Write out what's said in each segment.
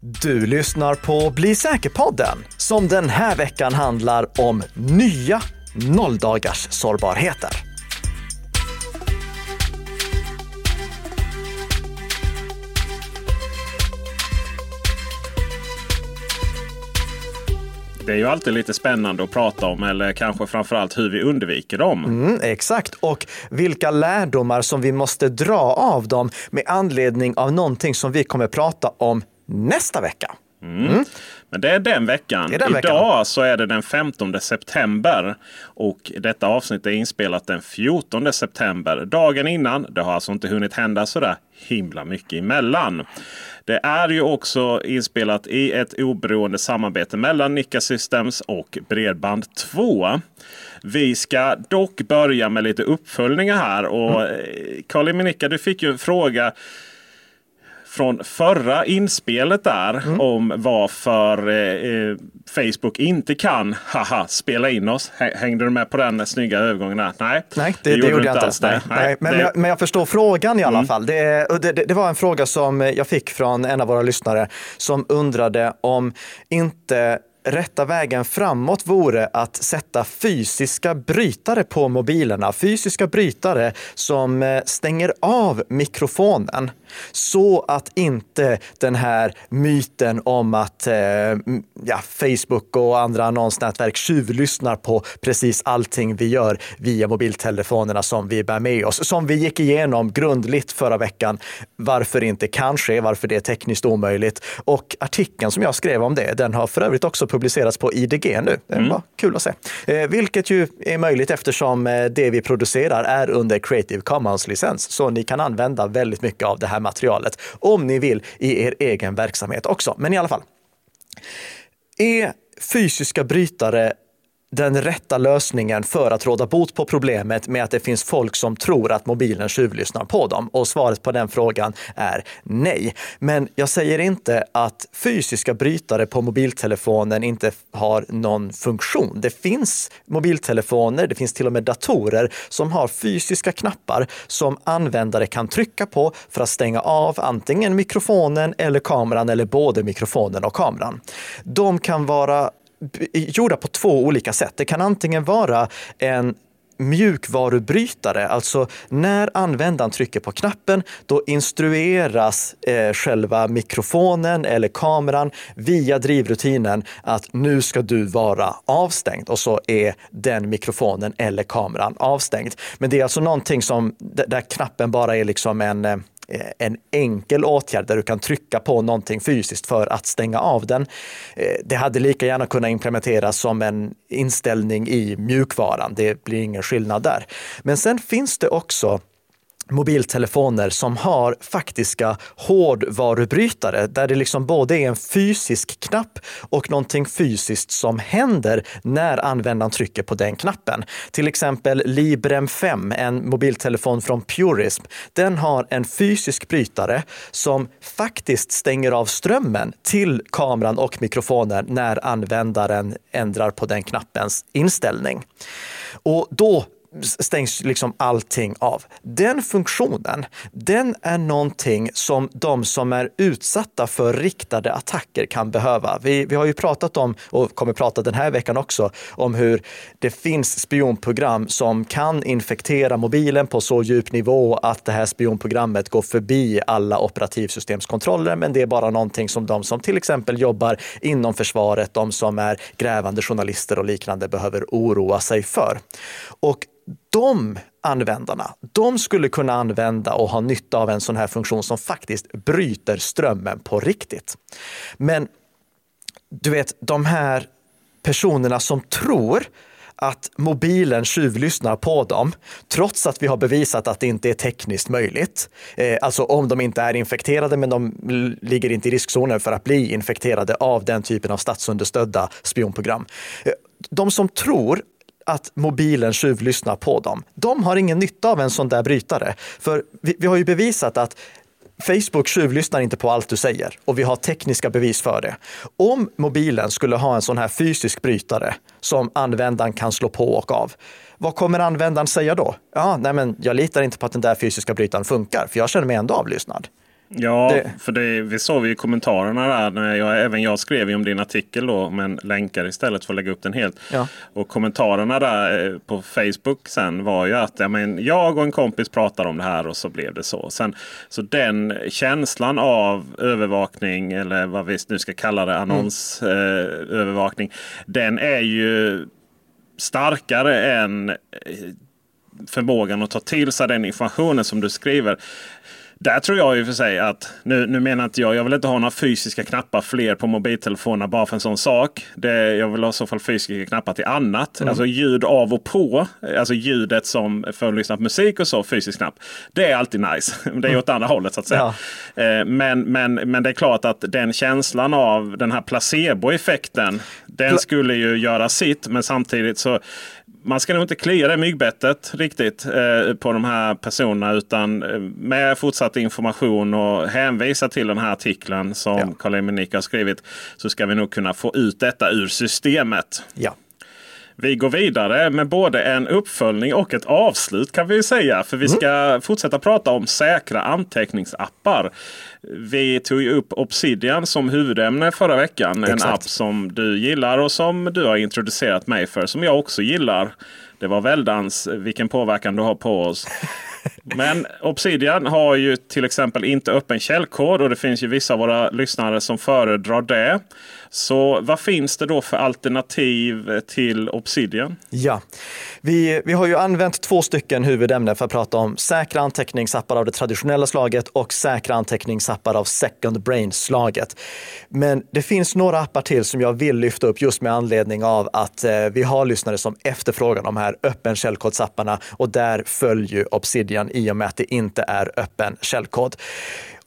Du lyssnar på Bli säker-podden som den här veckan handlar om nya nolldagars sårbarheter. Det är ju alltid lite spännande att prata om eller kanske framförallt hur vi undviker dem. Mm, exakt, och vilka lärdomar som vi måste dra av dem med anledning av någonting som vi kommer prata om nästa vecka. Mm. Men det är den veckan. är den Idag veckan. så är det den 15 september. Och detta avsnitt är inspelat den 14 september. Dagen innan. Det har alltså inte hunnit hända sådär himla mycket emellan. Det är ju också inspelat i ett oberoende samarbete mellan Nika Systems och Bredband2. Vi ska dock börja med lite uppföljningar här. Och eh, Karl Nika, du fick ju en fråga från förra inspelet där Mm. om varför eh, eh, Facebook inte kan haha, spela in oss. Hä- Hängde du med på den snygga övergången där? Nej, Nej, det, det, gjorde du jag inte alls. Nej, nej. Men, det- jag, men jag förstår frågan i alla fall. Det, och det, det, det var en fråga som jag fick från en av våra lyssnare som undrade om inte rätta vägen framåt vore att sätta fysiska brytare på mobilerna. Fysiska brytare som eh, stänger av mikrofonen så att inte den här myten om att eh, ja, Facebook och andra annonsnätverk tjuvlyssnar på precis allting vi gör via mobiltelefonerna som vi bär med oss. Som vi gick igenom grundligt förra veckan. Varför inte kan ske, varför det är tekniskt omöjligt. Och artikeln som jag skrev om det, den har för övrigt också publicerats på IDG nu. Det var kul att se. Eh, vilket ju är möjligt eftersom eh, det vi producerar är under Creative Commons-licens. Så ni kan använda väldigt mycket av det här materialet om ni vill i er egen verksamhet också. Men i alla fall. Är fysiska brytare den rätta lösningen för att råda bot på problemet med att det finns folk som tror att mobilen tjuvlyssnar på dem? Och svaret på den frågan är nej. Men jag säger inte att fysiska brytare på mobiltelefonen inte har någon funktion. Det finns mobiltelefoner, det finns till och med datorer som har fysiska knappar som användare kan trycka på för att stänga av antingen mikrofonen eller kameran eller både mikrofonen och kameran. De kan vara gjorda på två olika sätt. Det kan antingen vara en mjukvarubrytare, alltså när användaren trycker på knappen, då instrueras eh, själva mikrofonen eller kameran via drivrutinen att nu ska du vara avstängd och så är den mikrofonen eller kameran avstängd. Men det är alltså någonting som där knappen bara är liksom en eh, Eh, en enkel åtgärd där du kan trycka på någonting fysiskt för att stänga av den. Eh, det hade lika gärna kunnat implementeras som en inställning i mjukvaran. Det blir ingen skillnad där. Men sen finns det också mobiltelefoner som har faktiska hårdvarubrytare där det liksom både är en fysisk knapp och någonting fysiskt som händer när användaren trycker på den knappen. Till exempel Librem 5, en mobiltelefon från Purism, den har en fysisk brytare som faktiskt stänger av strömmen till kameran och mikrofonen när användaren ändrar på den knappens inställning. Och då stängs liksom allting av. Den funktionen, den är någonting som de som är utsatta för riktade attacker kan behöva. Vi, vi har ju pratat om, och kommer prata den här veckan också, om hur det finns spionprogram som kan infektera mobilen på så djup nivå att det här spionprogrammet går förbi alla operativsystemskontroller. Men det är bara någonting som de som till exempel jobbar inom försvaret, de som är grävande journalister och liknande behöver oroa sig för. Och de användarna, de skulle kunna använda och ha nytta av en sån här funktion som faktiskt bryter strömmen på riktigt. Men du vet, de här personerna som tror att mobilen tjuvlyssnar på dem, trots att vi har bevisat att det inte är tekniskt möjligt. Eh, alltså om de inte är infekterade, men de ligger inte i riskzonen för att bli infekterade av den typen av statsunderstödda spionprogram. Eh, de som tror att mobilen tjuvlyssnar på dem. De har ingen nytta av en sån där brytare. För vi, vi har ju bevisat att Facebook tjuvlyssnar inte på allt du säger och vi har tekniska bevis för det. Om mobilen skulle ha en sån här fysisk brytare som användaren kan slå på och av, vad kommer användaren säga då? Ja, nej men jag litar inte på att den där fysiska brytaren funkar, för jag känner mig ändå avlyssnad. Ja, det... för det, vi såg i kommentarerna där. När jag, även jag skrev ju om din artikel då, men länkar istället för att lägga upp den helt. Ja. Och kommentarerna där eh, på Facebook sen var ju att ja, men, jag och en kompis pratade om det här och så blev det så. Sen, så den känslan av övervakning eller vad vi nu ska kalla det, annonsövervakning. Mm. Eh, den är ju starkare än eh, förmågan att ta till sig den informationen som du skriver. Där tror jag i och för sig att, nu, nu menar inte jag, jag vill inte ha några fysiska knappar fler på mobiltelefonerna bara för en sån sak. Det, jag vill ha i så fall fysiska knappar till annat. Mm. Alltså ljud av och på. Alltså ljudet som för att lyssna på musik och så, fysisk knapp. Det är alltid nice. Det är mm. åt andra hållet så att säga. Ja. Eh, men, men, men det är klart att den känslan av den här placeboeffekten. Den skulle ju göra sitt men samtidigt så man ska nog inte klia det myggbettet riktigt eh, på de här personerna. Utan eh, med fortsatt information och hänvisa till den här artikeln som ja. Karl-Emil har skrivit. Så ska vi nog kunna få ut detta ur systemet. Ja. Vi går vidare med både en uppföljning och ett avslut kan vi säga. För vi ska mm. fortsätta prata om säkra anteckningsappar. Vi tog ju upp Obsidian som huvudämne förra veckan. Exakt. En app som du gillar och som du har introducerat mig för. Som jag också gillar. Det var väldans vilken påverkan du har på oss. Men Obsidian har ju till exempel inte öppen källkod och det finns ju vissa av våra lyssnare som föredrar det. Så vad finns det då för alternativ till Obsidian? Ja, vi, vi har ju använt två stycken huvudämnen för att prata om säkra anteckningsappar av det traditionella slaget och säkra anteckningsappar av second brain-slaget. Men det finns några appar till som jag vill lyfta upp just med anledning av att eh, vi har lyssnare som efterfrågar de här öppen källkodsapparna och där följer Obsidian i och med att det inte är öppen källkod.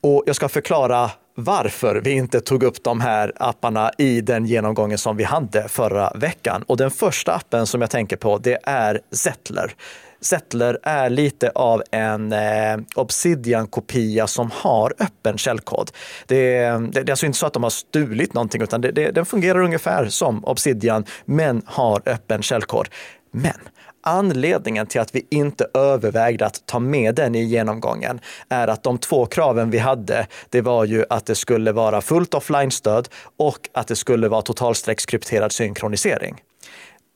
Och jag ska förklara varför vi inte tog upp de här apparna i den genomgången som vi hade förra veckan. Och den första appen som jag tänker på, det är Zettler. Zettler är lite av en eh, Obsidian-kopia som har öppen källkod. Det, det, det, är alltså inte så att de har stulit någonting, utan det, det, den fungerar ungefär som Obsidian, men har öppen källkod. Men Anledningen till att vi inte övervägde att ta med den i genomgången är att de två kraven vi hade, det var ju att det skulle vara fullt offline-stöd och att det skulle vara totalstreckskrypterad synkronisering.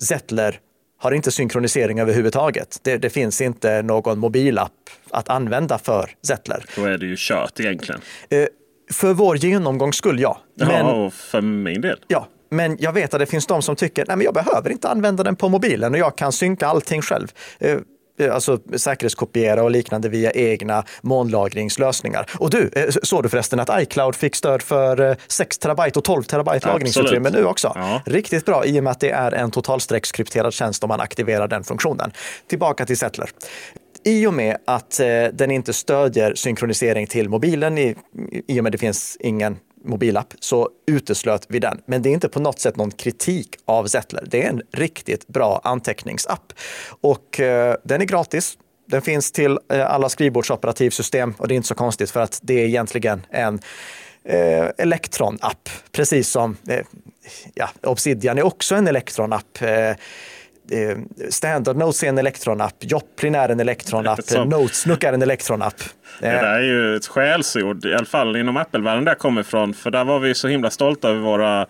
Zettler har inte synkronisering överhuvudtaget. Det, det finns inte någon mobilapp att använda för Zettler. Då är det ju kört egentligen. Eh, för vår genomgång skulle ja. Men, ja, för min del. Ja, men jag vet att det finns de som tycker att jag behöver inte använda den på mobilen och jag kan synka allting själv eh, alltså säkerhetskopiera och liknande via egna molnlagringslösningar. Och du, eh, såg du förresten att iCloud fick stöd för 6 eh, terabyte och 12 terabyte lagringsutrymme nu också? Ja. Riktigt bra i och med att det är en totalstreckskrypterad tjänst om man aktiverar den funktionen. Tillbaka till Settler i och med att den inte stödjer synkronisering till mobilen, i, i och med att det finns ingen mobilapp så uteslöt vi den. Men det är inte på något sätt någon kritik av Zettler. Det är en riktigt bra anteckningsapp och eh, den är gratis. Den finns till eh, alla skrivbordsoperativsystem och det är inte så konstigt för att det är egentligen en eh, Electron-app, precis som eh, ja, Obsidian är också en Electron-app. Eh, Eh, eh, Standard Notes är en Electron-app, Joplin är en Electron-app, Notesnook är en Electron-app. Det där är ju ett skällsord, i alla fall inom Apple-världen där jag kommer ifrån. För där var vi så himla stolta över våra eh,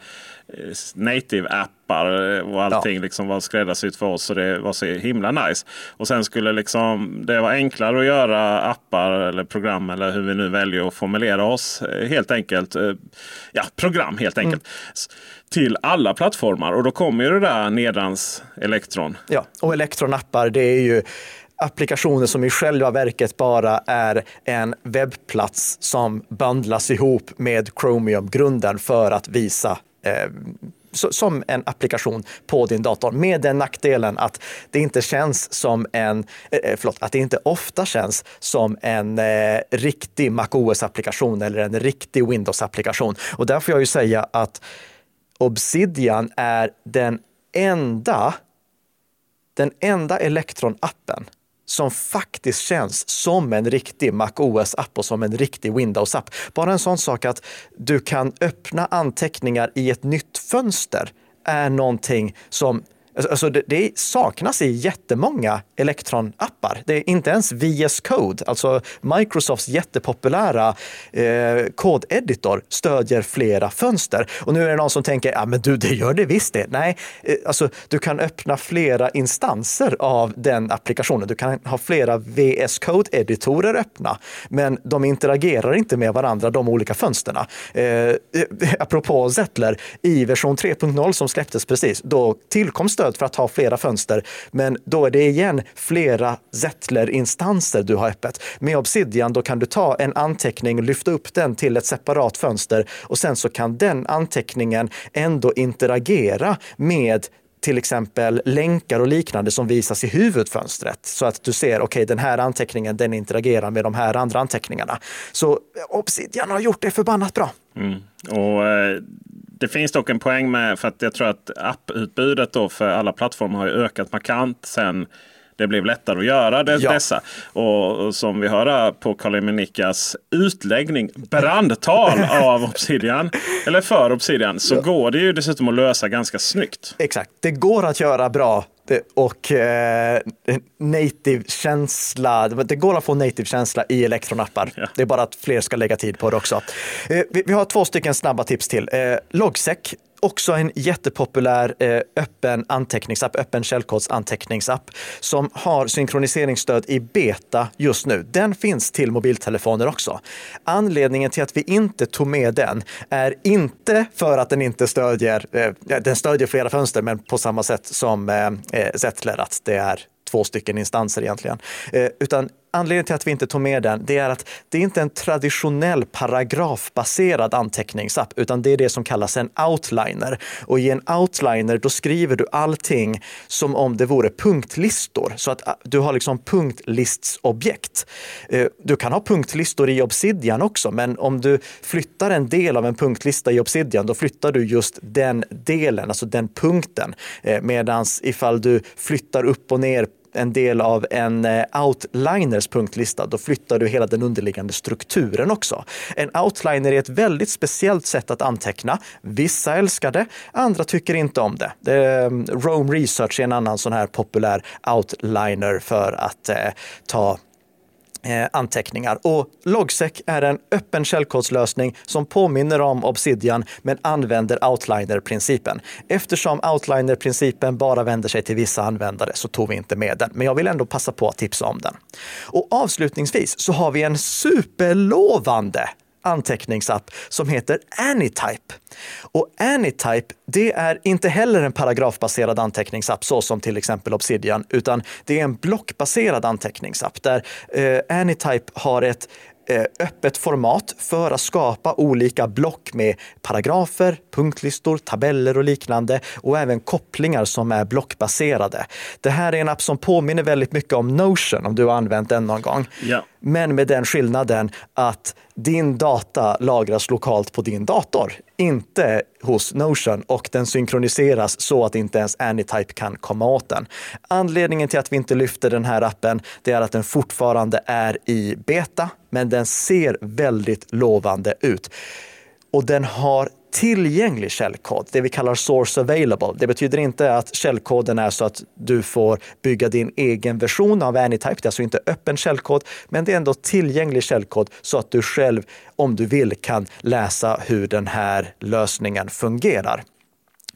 native-appar och allting ja. liksom var skräddarsytt för oss. Så det var så himla nice. Och sen skulle liksom det vara enklare att göra appar eller program eller hur vi nu väljer att formulera oss. Eh, helt enkelt. Eh, ja, program helt enkelt. Mm till alla plattformar. Och då kommer ju det där nedans Electron. Ja, och Electron-appar det är ju applikationer som i själva verket bara är en webbplats som bundlas ihop med Chromium-grunden för att visa eh, som en applikation på din dator. Med den nackdelen att det inte känns som en, eh, eh förlåt, att det inte ofta känns som en eh, riktig MacOS-applikation eller en riktig Windows-applikation. Och där får jag ju säga att Obsidian är den enda, den enda Electron-appen som faktiskt känns som en riktig MacOS-app och som en riktig Windows-app. Bara en sån sak att du kan öppna anteckningar i ett nytt fönster är någonting som Alltså, alltså det, det saknas i jättemånga Electron-appar. Det är inte ens VS Code, alltså Microsofts jättepopulära eh, kodeditor, stödjer flera fönster. Och nu är det någon som tänker, ja men du, det gör det visst det. Nej, eh, alltså du kan öppna flera instanser av den applikationen. Du kan ha flera VS Code-editorer öppna, men de interagerar inte med varandra, de olika fönsterna. Eh, apropå Zettler, i version 3.0 som släpptes precis, då tillkom stöd för att ha flera fönster, men då är det igen flera Zettler-instanser du har öppet. Med Obsidian då kan du ta en anteckning, lyfta upp den till ett separat fönster och sen så kan den anteckningen ändå interagera med till exempel länkar och liknande som visas i huvudfönstret så att du ser, okej, okay, den här anteckningen, den interagerar med de här andra anteckningarna. Så Obsidian har gjort det förbannat bra. Mm. Och eh, det finns dock en poäng med, för att jag tror att apputbudet då för alla plattformar har ökat markant sen det blev lättare att göra det, ja. dessa. Och, och, som vi hör på Karl Minikas utläggning, brandtal av Obsidian, eller för Obsidian, så ja. går det ju dessutom att lösa ganska snyggt. Exakt, det går att göra bra och eh, native-känsla. Det går att få native-känsla i elektronappar. Ja. Det är bara att fler ska lägga tid på det också. Eh, vi, vi, har två stycken snabba tips till. Eh, Logsec också en jättepopulär eh, öppen anteckningsapp, öppen källkodsanteckningsapp som har synkroniseringsstöd i beta just nu. Den finns till mobiltelefoner också. Anledningen till att vi inte tog med den är inte för att den inte stödjer, eh, den stödjer flera fönster, men på samma sätt som eh, Zettler, att det är två stycken instanser egentligen. Utan anledningen till att vi inte tog med den, det är att det är inte en traditionell paragrafbaserad anteckningsapp, utan det är det som kallas en outliner. Och i en outliner, då skriver du allting som om det vore punktlistor, så att äh, du har liksom punktlistsobjekt. Eh, du kan ha punktlistor i Obsidian också, men om du flyttar en del av en punktlista i Obsidian, då flyttar du just den delen, alltså den punkten. Eh, Medan ifall du flyttar upp och ner en del av en eh, outliners punktlista, då flyttar du hela den underliggande strukturen också. En outliner är ett väldigt speciellt sätt att anteckna. Vissa älskar det, andra tycker inte om det. Ehm, Rome Research är en annan sån här populär outliner för att eh, ta Eh, anteckningar. Och Logsec är en öppen källkodslösning som påminner om Obsidian men använder outliner-principen. Eftersom outliner-principen bara vänder sig till vissa användare så tog vi inte med den. Men jag vill ändå passa på att tipsa om den. Och avslutningsvis så har vi en superlovande anteckningsapp som heter Anytype. Och Anytype, det är inte heller en paragrafbaserad anteckningsapp så som till exempel Obsidian, utan det är en blockbaserad anteckningsapp där eh, Anytype har ett eh, öppet format för att skapa olika block med paragrafer, punktlistor, tabeller och liknande och även kopplingar som är blockbaserade. Det här är en app som påminner väldigt mycket om Notion om du har använt den någon gång. Ja. Men med den skillnaden att din data lagras lokalt på din dator, inte hos Notion och den synkroniseras så att inte ens Anytype kan komma åt den. Anledningen till att vi inte lyfter den här appen, det är att den fortfarande är i beta, men den ser väldigt lovande ut. Och den har tillgänglig källkod, det vi kallar source available. Det betyder inte att källkoden är så att du får bygga din egen version av Anytype. Det är alltså inte öppen källkod, men det är ändå tillgänglig källkod så att du själv, om du vill, kan läsa hur den här lösningen fungerar.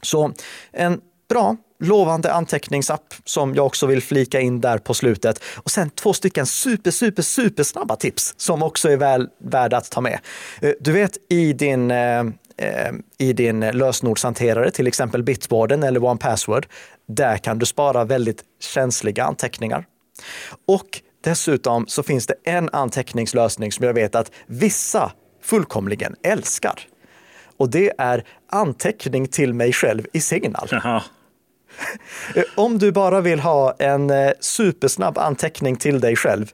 Så en bra lovande anteckningsapp som jag också vill flika in där på slutet. Och sen två stycken super, super, super snabba tips som också är väl värda att ta med. Eh, du vet i din Eh, i din lösenordshanterare, till exempel Bitwarden eller OnePassword. Där kan du spara väldigt känsliga anteckningar. Och dessutom så finns det en anteckningslösning som jag vet att vissa fullkomligen älskar. Och det är anteckning till mig själv i Signal. Jaha. Om du bara vill ha en eh, supersnabb anteckning till dig själv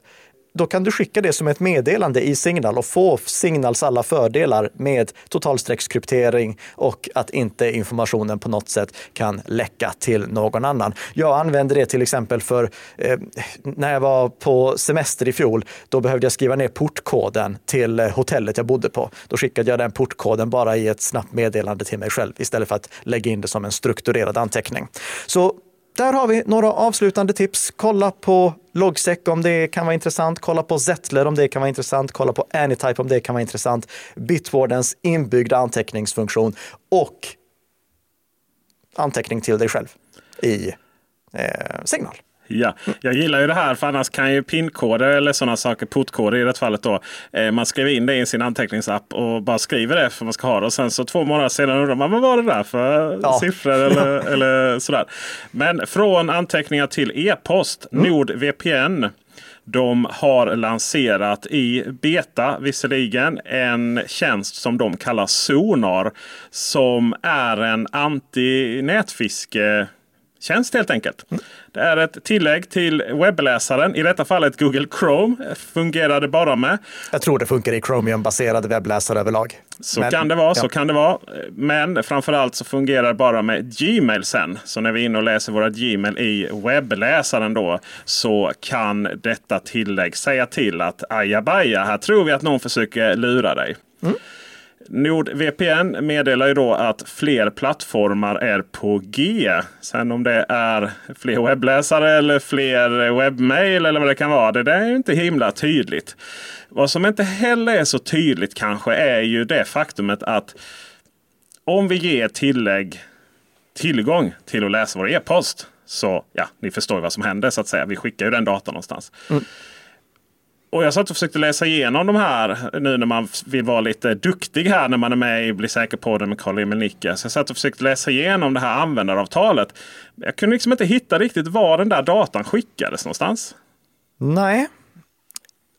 då kan du skicka det som ett meddelande i Signal och få Signals alla fördelar med totalstreckskryptering och att inte informationen på något sätt kan läcka till någon annan. Jag använder det till exempel för eh, när jag var på semester i fjol. Då behövde jag skriva ner portkoden till eh, hotellet jag bodde på. Då skickade jag den portkoden bara i ett snabbt meddelande till mig själv istället för att lägga in det som en strukturerad anteckning. Så där har vi några avslutande tips. Kolla på Logsec om det kan vara intressant. Kolla på Zettler om det kan vara intressant. Kolla på Anytype om det kan vara intressant. Bitwardens inbyggda anteckningsfunktion och anteckning till dig själv i eh, Signal. Ja, jag gillar ju det här för annars kan ju pinkoder eller sådana saker, portkoder i det fallet då. Eh, man skriver in det i sin anteckningsapp och bara skriver det för man ska ha det. Och sen så två månader senare undrar man vad var det där för ja. siffror eller, eller sådär. Men från anteckningar till e-post, mm. NordVPN. De har lanserat i beta visserligen en tjänst som de kallar Sonar. Som är en anti-nätfiske tjänst helt enkelt. Mm. Det är ett tillägg till webbläsaren. I detta fallet Google Chrome fungerar det bara med. Jag tror det funkar i Chromium-baserade webbläsare överlag. Så Men, kan det vara. Ja. Så kan det vara. Men framförallt så fungerar det bara med Gmail sen. Så när vi är inne och läser våra Gmail i webbläsaren då så kan detta tillägg säga till att ajabaja, här tror vi att någon försöker lura dig. Mm. NordVPN meddelar ju då att fler plattformar är på G. Sen om det är fler webbläsare eller fler webbmail eller vad det kan vara. Det där är inte himla tydligt. Vad som inte heller är så tydligt kanske är ju det faktumet att om vi ger tillägg tillgång till att läsa vår e-post. Så ja, ni förstår vad som händer så att säga. Vi skickar ju den datan någonstans. Mm. Och jag satt och försökte läsa igenom de här nu när man vill vara lite duktig här när man är med i Bli säker på det med Karl-Emil Nicke. Så jag satt och försökte läsa igenom det här användaravtalet. Jag kunde liksom inte hitta riktigt var den där datan skickades någonstans. Nej,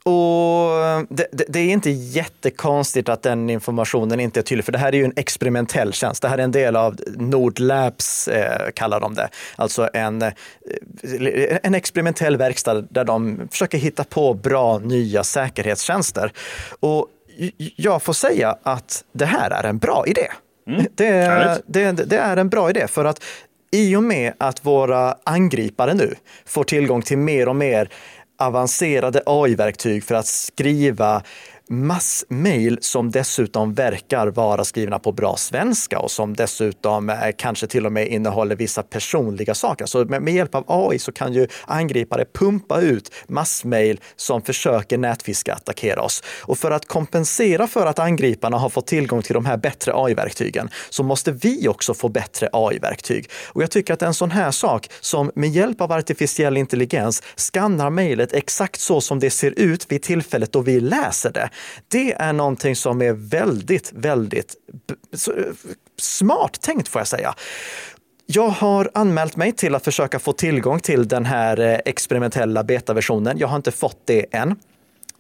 och det, det, det, är inte jättekonstigt att den informationen inte är tydlig, för det här är ju en experimentell tjänst. Det här är en del av Nordlabs, eh, kallar de det. Alltså en, eh, en experimentell verkstad där de försöker hitta på bra nya säkerhetstjänster. Och jag får säga att det här är en bra idé. Mm. Det, det, det är en bra idé för att i och med att våra angripare nu får tillgång till mer och mer avancerade AI-verktyg för att skriva massmail som dessutom verkar vara skrivna på bra svenska och som dessutom eh, kanske till och med innehåller vissa personliga saker. Så med, med hjälp av AI så kan ju angripare pumpa ut massmail som försöker nätfiska attackera oss. Och för att kompensera för att angriparna har fått tillgång till de här bättre AI-verktygen så måste vi också få bättre AI-verktyg. Och jag tycker att en sån här sak som med hjälp av artificiell intelligens skannar mejlet exakt så som det ser ut vid tillfället då vi läser det det är någonting som är väldigt, väldigt smart tänkt får jag säga. Jag har anmält mig till att försöka få tillgång till den här eh, experimentella betaversionen. Jag har inte fått det än.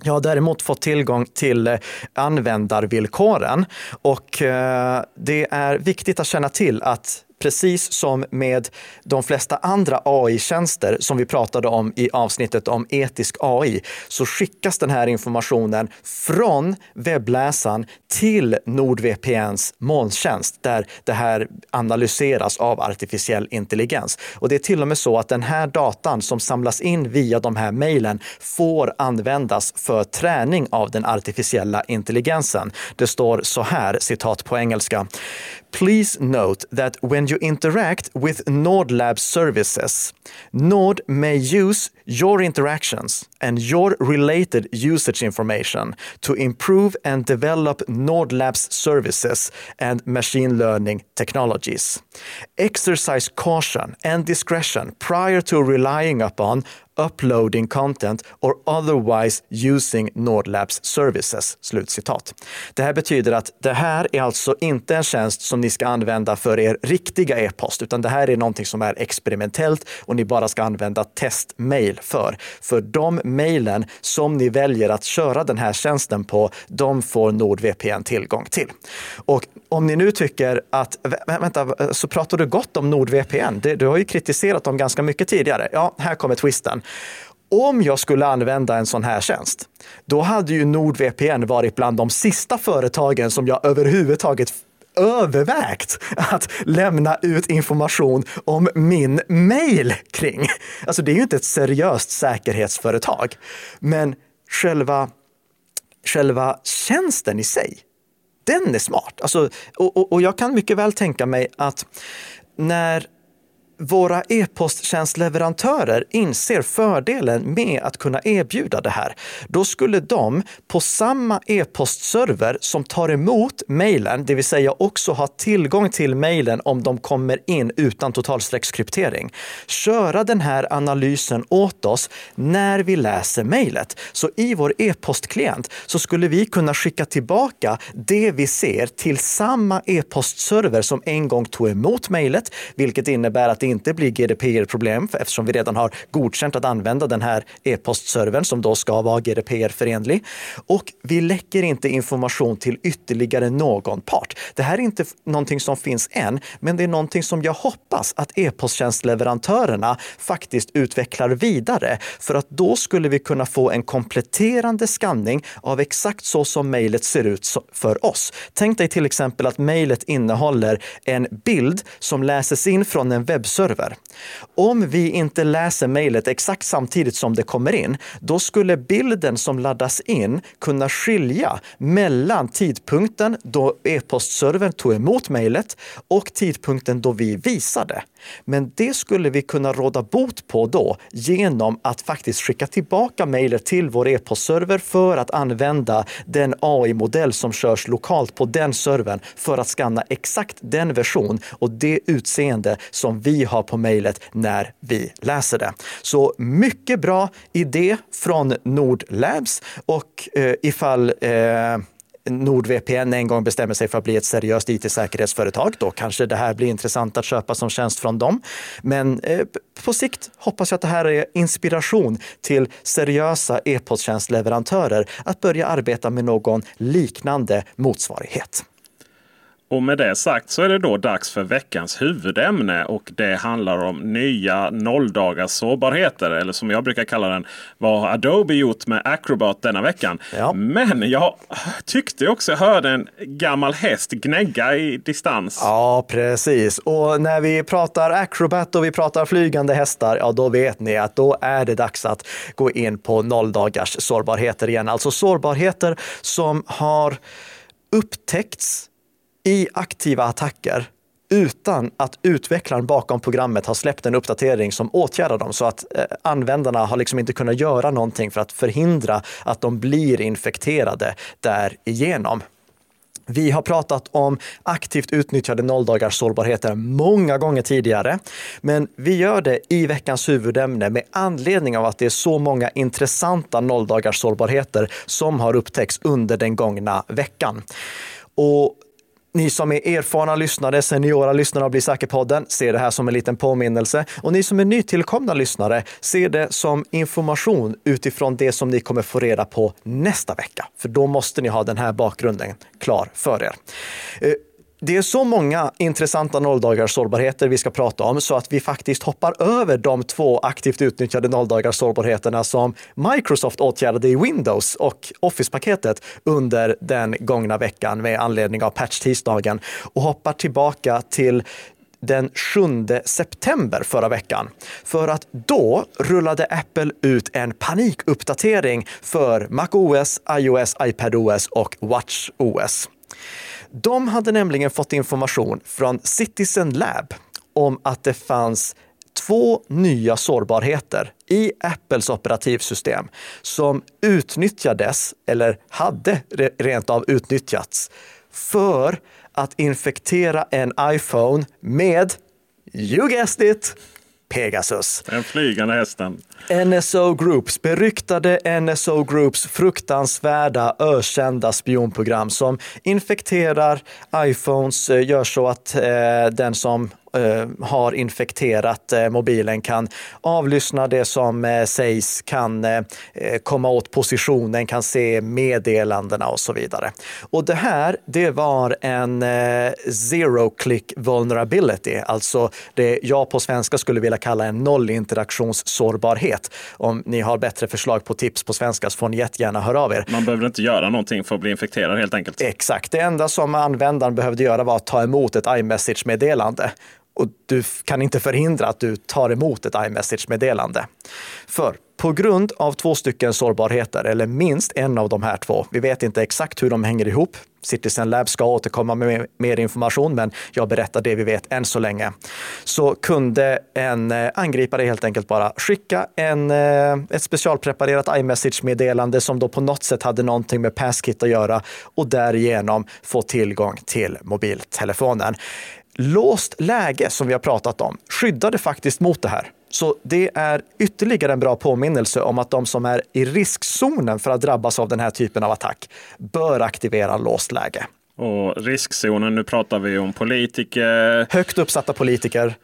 Jag har däremot fått tillgång till eh, användarvillkoren och eh, det är viktigt att känna till att precis som med de flesta andra AI-tjänster som vi pratade om i avsnittet om etisk AI, så skickas den här informationen från webbläsaren till NordVPNs molntjänst där det här analyseras av artificiell intelligens. Och det är till och med så att den här datan som samlas in via de här mejlen får användas för träning av den artificiella intelligensen. Det står så här, citat på engelska. Please note that when you interact with Nord Lab services, Nord may use your interactions and your related usage information to improve and develop Nord Labs services and machine learning technologies. Exercise caution and discretion prior to relying upon uploading content or otherwise using Nordlabs services. Slutcitat. Det här betyder att det här är alltså inte en tjänst som ni ska använda för er riktiga e-post, utan det här är någonting som är experimentellt och ni bara ska använda testmail för. För de mejlen som ni väljer att köra den här tjänsten på, de får NordVPN tillgång till. Och om ni nu tycker att, vänta, så pratar du gott om NordVPN. Du har ju kritiserat dem ganska mycket tidigare. Ja, här kommer twisten. Om jag skulle använda en sån här tjänst, då hade ju NordVPN varit bland de sista företagen som jag överhuvudtaget övervägt att lämna ut information om min mail kring. Alltså det är ju inte ett seriöst säkerhetsföretag, men själva, själva tjänsten i sig, den är smart. Alltså, och, och, och jag kan mycket väl tänka mig att när våra e-posttjänstleverantörer inser fördelen med att kunna erbjuda det här. Då skulle de på samma e-postserver som tar emot mejlen, det vill säga också ha tillgång till mejlen om de kommer in utan totalstreckskryptering, köra den här analysen åt oss när vi läser mejlet. Så i vår e-postklient så skulle vi kunna skicka tillbaka det vi ser till samma e-postserver som en gång tog emot mejlet, vilket innebär att det inte blir GDPR-problem eftersom vi redan har godkänt att använda den här e-postservern som då ska vara GDPR-förenlig. Och vi läcker inte information till ytterligare någon part. Det här är inte någonting som finns än, men det är någonting som jag hoppas att e-posttjänstleverantörerna faktiskt utvecklar vidare. För att då skulle vi kunna få en kompletterande skanning av exakt så som mejlet ser ut för oss. Tänk dig till exempel att mejlet innehåller en bild som läses in från en webbsida server. Om vi inte läser mejlet exakt samtidigt som det kommer in, då skulle bilden som laddas in kunna skilja mellan tidpunkten då e-postservern tog emot mejlet och tidpunkten då vi visade. Men det skulle vi kunna råda bot på då genom att faktiskt skicka tillbaka mejlet till vår e-postserver för att använda den AI-modell som körs lokalt på den servern för att skanna exakt den version och det utseende som vi har på mejlet när vi läser det. Så mycket bra idé från Nordlabs. Och eh, ifall eh, NordVPN en gång bestämmer sig för att bli ett seriöst it-säkerhetsföretag, då kanske det här blir intressant att köpa som tjänst från dem. Men eh, på sikt hoppas jag att det här är inspiration till seriösa e-posttjänstleverantörer att börja arbeta med någon liknande motsvarighet. Och med det sagt så är det då dags för veckans huvudämne och det handlar om nya nolldagars sårbarheter. Eller som jag brukar kalla den, vad har Adobe gjort med Acrobat denna veckan? Ja. Men jag tyckte också jag hörde en gammal häst gnägga i distans. Ja, precis. Och när vi pratar Acrobat och vi pratar flygande hästar, ja då vet ni att då är det dags att gå in på nolldagars sårbarheter igen. Alltså sårbarheter som har upptäckts i aktiva attacker utan att utvecklaren bakom programmet har släppt en uppdatering som åtgärdar dem så att eh, användarna har liksom inte kunnat göra någonting för att förhindra att de blir infekterade därigenom. Vi har pratat om aktivt utnyttjade nolldagars sårbarheter många gånger tidigare, men vi gör det i veckans huvudämne med anledning av att det är så många intressanta nolldagars sårbarheter som har upptäckts under den gångna veckan. Och ni som är erfarna lyssnare, seniora lyssnare av Bli säker-podden, ser det här som en liten påminnelse. Och ni som är nytillkomna lyssnare, ser det som information utifrån det som ni kommer få reda på nästa vecka. För då måste ni ha den här bakgrunden klar för er. Eh, det är så många intressanta nolldagars sårbarheter vi ska prata om så att vi faktiskt hoppar över de två aktivt utnyttjade nolldagars sårbarheterna som Microsoft åtgärdade i Windows och Office-paketet under den gångna veckan med anledning av patch-tisdagen och hoppar tillbaka till den 7 september förra veckan. För att då rullade Apple ut en panikuppdatering för MacOS, iOS, iPadOS och WatchOS. De hade nämligen fått information från Citizen Lab om att det fanns två nya sårbarheter i Apples operativsystem som utnyttjades, eller hade rent av utnyttjats, för att infektera en iPhone med, you guessed it, Pegasus. Den flygande hästen. NSO Groups, beryktade NSO Groups fruktansvärda ökända spionprogram som infekterar iPhones, eh, gör så att eh, den som har infekterat eh, mobilen kan avlyssna det som eh, sägs, kan komma åt positionen, kan se meddelandena och så vidare. Och det här, det var en zero click vulnerability, alltså det jag på svenska skulle vilja kalla en nollinteraktionssårbarhet. Om ni har bättre förslag på tips på svenska så får ni jättegärna höra av er. Man behöver inte göra någonting för att bli infekterad helt enkelt. Exakt. Det enda som användaren behövde göra var att ta emot ett iMessage-meddelande och du kan inte förhindra att du tar emot ett iMessage-meddelande. För på grund av två stycken sårbarheter, eller minst en av de här två, vi vet inte exakt hur de hänger ihop. Citizen Lab ska återkomma med mer information, men jag berättar det vi vet än så länge. Så kunde en eh, angripare helt enkelt bara skicka en, eh, ett specialpreparerat iMessage-meddelande som då på något sätt hade någonting med Passkit att göra och därigenom få tillgång till mobiltelefonen. Låst läge som vi har pratat om skyddade faktiskt mot det här. Så det är ytterligare en bra påminnelse om att de som är i riskzonen för att drabbas av den här typen av attack bör aktivera låst läge. Och riskzonen, nu pratar vi om politiker. Högt uppsatta politiker.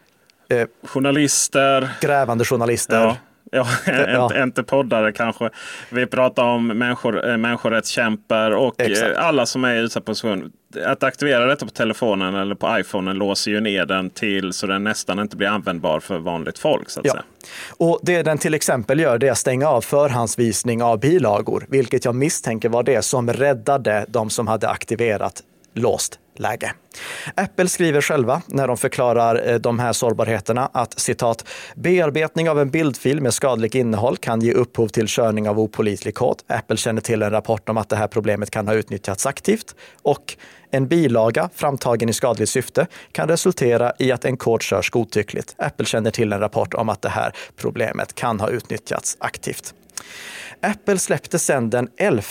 Eh, journalister. Grävande journalister. Ja. Ja, ja. inte poddare kanske. Vi pratar om människor, eh, människorättskämpar och eh, Exakt. alla som är i utsatt position. Att aktivera detta på telefonen eller på iPhonen låser ju ner den till så den nästan inte blir användbar för vanligt folk. Så att ja. säga. Och Det den till exempel gör det är att stänga av förhandsvisning av bilagor, vilket jag misstänker var det som räddade de som hade aktiverat låst läge. Apple skriver själva när de förklarar eh, de här sårbarheterna att citat, bearbetning av en bildfil med skadligt innehåll kan ge upphov till körning av opolitlig kod. Apple känner till en rapport om att det här problemet kan ha utnyttjats aktivt och en bilaga framtagen i skadligt syfte kan resultera i att en kod körs godtyckligt. Apple känner till en rapport om att det här problemet kan ha utnyttjats aktivt. Apple släppte sedan den 11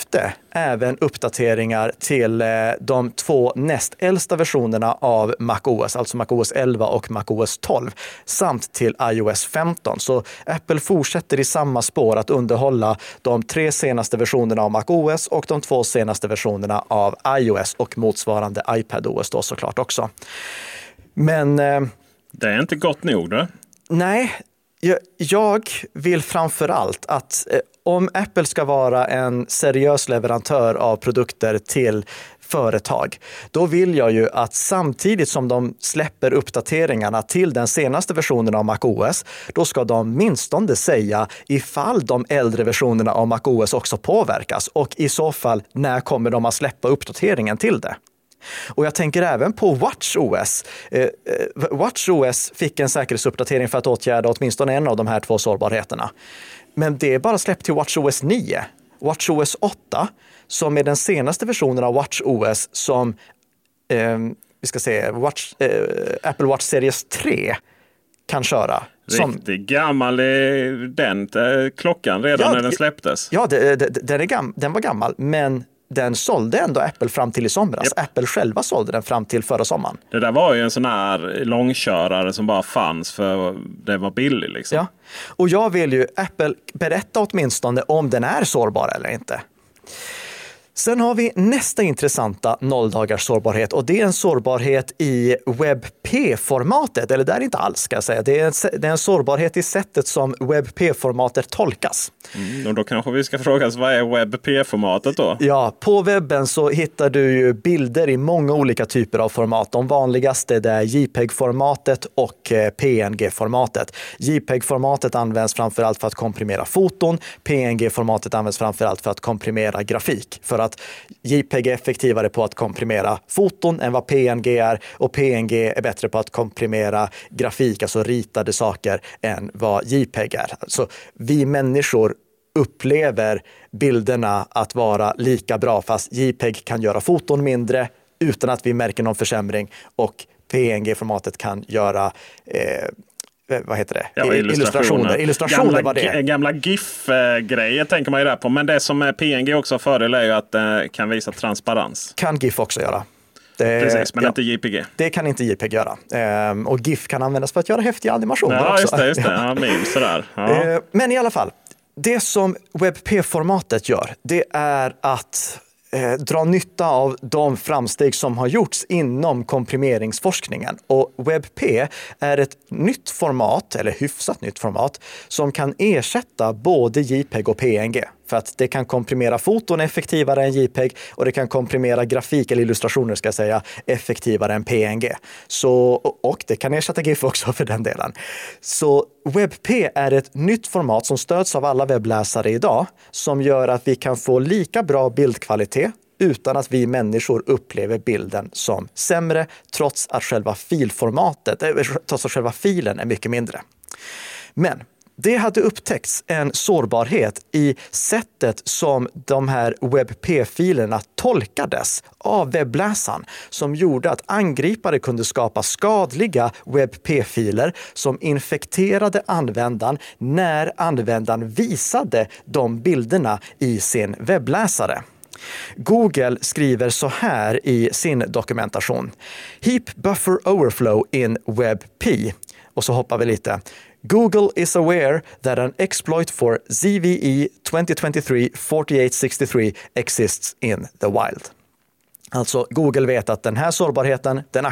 även uppdateringar till eh, de två näst äldsta versionerna av MacOS, alltså MacOS 11 och MacOS 12, samt till iOS 15. Så Apple fortsätter i samma spår att underhålla de tre senaste versionerna av MacOS och de två senaste versionerna av iOS och motsvarande iPadOS då såklart också. Men... Eh, det är inte gott nog. Då. Nej, jag vill framför allt att eh, om Apple ska vara en seriös leverantör av produkter till företag, då vill jag ju att samtidigt som de släpper uppdateringarna till den senaste versionen av MacOS, då ska de minstone säga ifall de äldre versionerna av MacOS också påverkas och i så fall när kommer de att släppa uppdateringen till det? Och jag tänker även på WatchOS. Eh, eh WatchOS fick en säkerhetsuppdatering för att åtgärda åtminstone en av de här två sårbarheterna. Men det är bara släppt till WatchOS 9. WatchOS 8, som är den senaste versionen av WatchOS som eh, vi ska se, Watch, eh, Apple Watch Series 3 kan köra. Riktigt som... gammal är den eh, klockan redan ja, när den släpptes. Ja, det, det, den, är gam, den var gammal, men den sålde ändå Apple fram till i somras. Yep. Apple själva sålde den fram till förra sommaren. Det där var ju en sån här långkörare som bara fanns för det var billig. Liksom. Ja. Och jag vill ju Apple berätta åtminstone om den är sårbar eller inte. Sen har vi nästa intressanta nolldagars sårbarhet och det är en sårbarhet i WebP-formatet. Eller det är inte alls ska jag säga. Det är en, det är en sårbarhet i sättet som WebP-formatet tolkas. Mm, och då kanske vi ska fråga oss vad är WebP-formatet då? Ja, på webben så hittar du ju bilder i många olika typer av format. De vanligaste är JPEG-formatet och eh, PNG-formatet. JPEG-formatet används framför allt för att komprimera foton. PNG-formatet används framför allt för att komprimera grafik. För att JPEG är effektivare på att komprimera foton än vad PNG är och PNG är bättre på att komprimera grafik, alltså ritade saker, än vad JPEG är. Så vi människor upplever bilderna att vara lika bra, fast JPEG kan göra foton mindre utan att vi märker någon försämring och PNG-formatet kan göra Eh, vad heter det? Ja, illustrationer. Illustrationer gamla, var det. Gamla GIF-grejer tänker man ju där på. Men det som är PNG också har fördel är ju att det kan visa transparens. Kan GIF också göra. Det, Precis, men ja, inte JPG. Det kan inte JPG göra. Ehm, och GIF kan användas för att göra häftiga animationer ja, också. Just det, just det. Ja, memes sådär. Ja. Ehm, men i alla fall, det som WebP-formatet gör, det är att eh, dra nytta av de framsteg som har gjorts inom komprimeringsforskningen. Och WebP är ett nytt format, eller hyfsat nytt format, som kan ersätta både JPEG och PNG. För att det kan komprimera foton effektivare än JPEG och det kan komprimera grafik eller illustrationer ska jag säga effektivare än PNG. Så, och det kan ersätta GIF också för den delen. Så WebP är ett nytt format som stöds av alla webbläsare idag som gör att vi kan få lika bra bildkvalitet utan att vi människor upplever bilden som sämre trots att själva filformatet, eh, trots att själva filen är mycket mindre. Men det hade upptäckts en sårbarhet i sättet som de här WebP-filerna tolkades av webbläsaren som gjorde att angripare kunde skapa skadliga WebP-filer som infekterade användaren när användaren visade de bilderna i sin webbläsare. Google skriver så här i sin dokumentation. Heap buffer overflow in WebP. Och så hoppar vi lite. Google is aware that an exploit for ZVE 2023-4863 exists in the wild. Alltså Google vet att den här sårbarheten, den,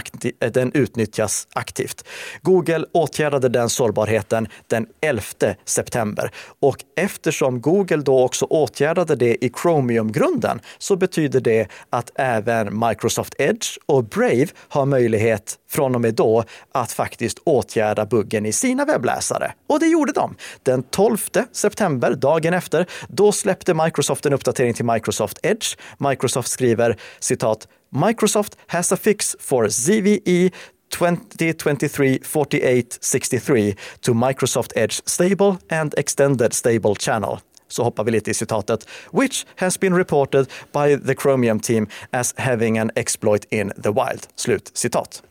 den, utnyttjas aktivt. Google åtgärdade den sårbarheten den 11 september och eftersom Google då också åtgärdade det i Chromium-grunden så betyder det att även Microsoft Edge och Brave har möjlighet från och med då att faktiskt åtgärda buggen i sina webbläsare. Och det gjorde de. Den 12 september, dagen efter, då släppte Microsoft en uppdatering till Microsoft Edge. Microsoft skriver citat Microsoft has a fix for ZVE 2023-4863 to Microsoft Edge Stable and Extended Stable Channel så hoppar vi lite i citatet, which has been reported by the Chromium team as having an exploit in the wild. Slut citat.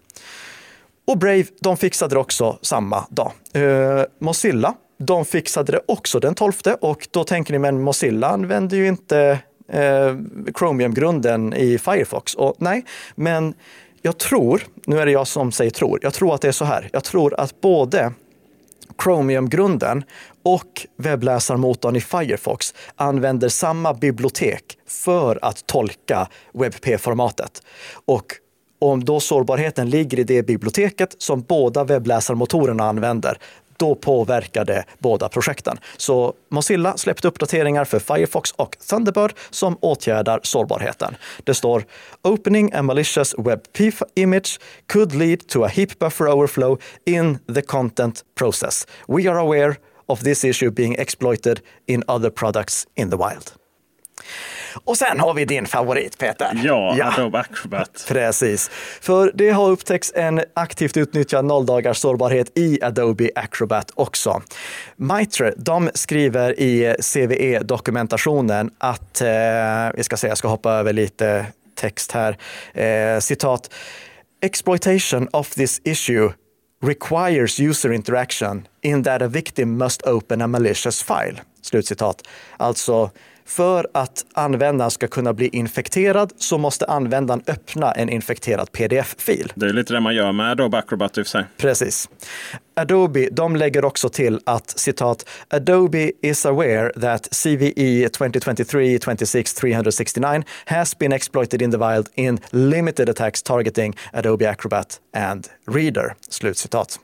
Och Brave, de fixade det också samma dag. Eh, Mozilla, de fixade det också den 12 och då tänker ni, men Mozilla använder ju inte eh, Chromium-grunden i Firefox. Och nej, men jag tror, nu är det jag som säger tror, jag tror att det är så här. Jag tror att både Chromium-grunden och webbläsarmotorn i Firefox använder samma bibliotek för att tolka WebP-formatet. Och om då sårbarheten ligger i det biblioteket som båda webbläsarmotorerna använder, då påverkar det båda projekten. Så Mozilla släppte uppdateringar för Firefox och Thunderbird som åtgärdar sårbarheten. Det står “Opening a malicious WebP image could lead to a heap buffer overflow in the content process. We are aware of this issue being exploited in other products in the wild.” Och sen har vi din favorit Peter. Ja, ja. Adobe Acrobat. Precis. För det har upptäckts en aktivt utnyttjad nolldagars sårbarhet i Adobe Acrobat också. Mitre, de skriver i CVE-dokumentationen att, eh, vi ska se, jag ska hoppa över lite text här, eh, citat, exploitation of this issue requires user interaction in that a victim must open a malicious file. Slutcitat. Alltså, för att användaren ska kunna bli infekterad så måste användaren öppna en infekterad pdf-fil. Det är lite det man gör med Adobe Acrobat i sig. Precis. Adobe de lägger också till att citat Adobe is aware that CVE 2023-26-369 has been exploited in the wild in limited attacks targeting Adobe Acrobat and Reader. Slutcitat.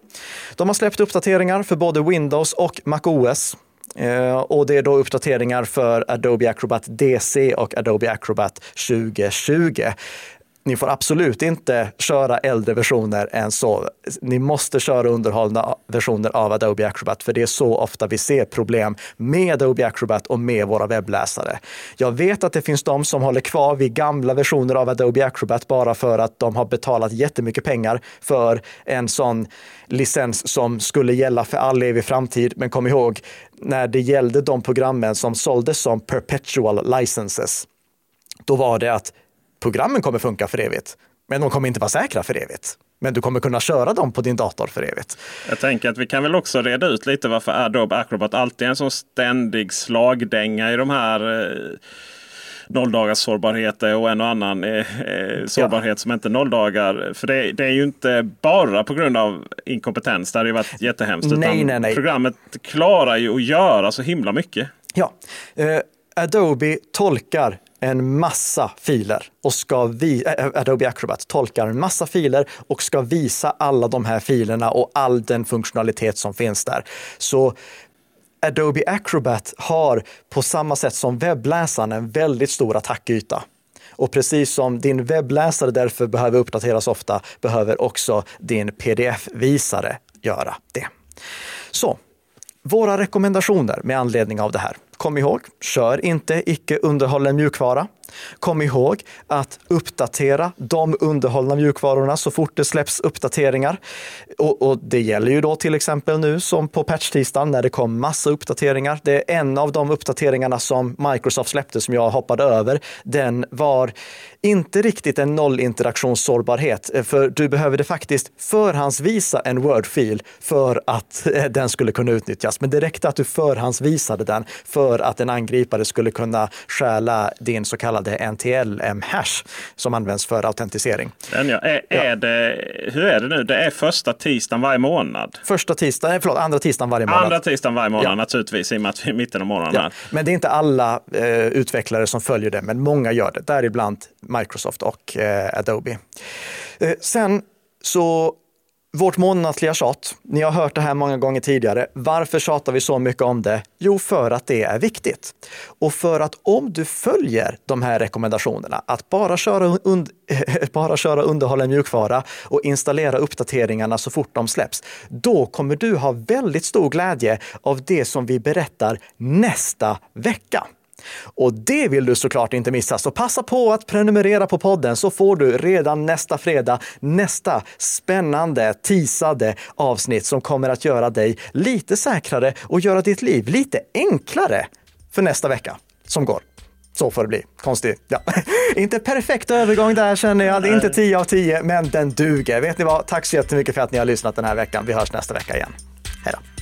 De har släppt uppdateringar för både Windows och MacOS Eh, och det är då uppdateringar för Adobe Acrobat DC och Adobe Acrobat 2020 ni får absolut inte köra äldre versioner än så. Ni måste köra underhållna versioner av Adobe Acrobat, för det är så ofta vi ser problem med Adobe Acrobat och med våra webbläsare. Jag vet att det finns de som håller kvar vid gamla versioner av Adobe Acrobat bara för att de har betalat jättemycket pengar för en sån licens som skulle gälla för all evig framtid. Men kom ihåg, när det gällde de programmen som såldes som perpetual licenses, då var det att programmen kommer funka för evigt, men de kommer inte vara säkra för evigt. Men du kommer kunna köra dem på din dator för evigt. Jag tänker att vi kan väl också reda ut lite varför Adobe Acrobat alltid är en sån ständig slagdänga i de här eh, nolldagars sårbarheter och en och annan eh, eh, sårbarhet ja. som inte är nolldagar. För det, det, är ju inte bara på grund av inkompetens. Det hade ju varit jättehemskt. Nej, nej, nej. Programmet klarar ju att göra så himla mycket. Ja, eh, Adobe tolkar en massa filer och ska vi, äh, Adobe Acrobat tolkar en massa filer och ska visa alla de här filerna och all den funktionalitet som finns där. Så Adobe Acrobat har på samma sätt som webbläsaren en väldigt stor attackyta. Och precis som din webbläsare därför behöver uppdateras ofta, behöver också din pdf-visare göra det. Så, våra rekommendationer med anledning av det här. Kom ihåg, kör inte icke underhållen mjukvara. Kom ihåg att uppdatera de underhållna mjukvarorna så fort det släpps uppdateringar. Och, och det gäller ju då till exempel nu som på patch-tisdagen när det kom massa uppdateringar. Det är en av de uppdateringarna som Microsoft släppte som jag hoppade över. Den var inte riktigt en nollinteraktionssårbarhet, eh, för du behövde faktiskt förhandsvisa en Word-fil för att eh, den skulle kunna utnyttjas. Men det räckte att du förhandsvisade den för att en angripare skulle kunna stjäla din så kallade NTLM-hash som används för autentisering. Den ja. Är, ja. är det, hur är det nu? Det är första tisdagen varje månad? Första tisdagen, förlåt, andra tisdagen varje månad. Andra tisdagen varje månad ja. naturligtvis i och med att vi är mitten av månaden. Ja. Men det är inte alla eh, utvecklare som följer det, men många gör det. Däribland Microsoft och eh, Adobe. Eh, sen så vårt månatliga tjat, ni har hört det här många gånger tidigare. Varför tjatar vi så mycket om det? Jo, för att det är viktigt. Och för att om du följer de här rekommendationerna, att bara köra, und bara köra underhållen mjukvara och installera uppdateringarna så fort de släpps, då kommer du ha väldigt stor glädje av det som vi berättar nästa vecka. Och det vill du såklart inte missa, så passa på att prenumerera på podden så får du redan nästa fredag nästa spännande, teasade avsnitt som kommer att göra dig lite säkrare och göra ditt liv lite enklare för nästa vecka som går. Så får det bli. Konstigt. Ja. inte perfekt övergång där känner jag. Det är inte 10 av 10, men den duger. Vet ni vad? Tack så jättemycket för att ni har lyssnat den här veckan. Vi hörs nästa vecka igen. Hej då!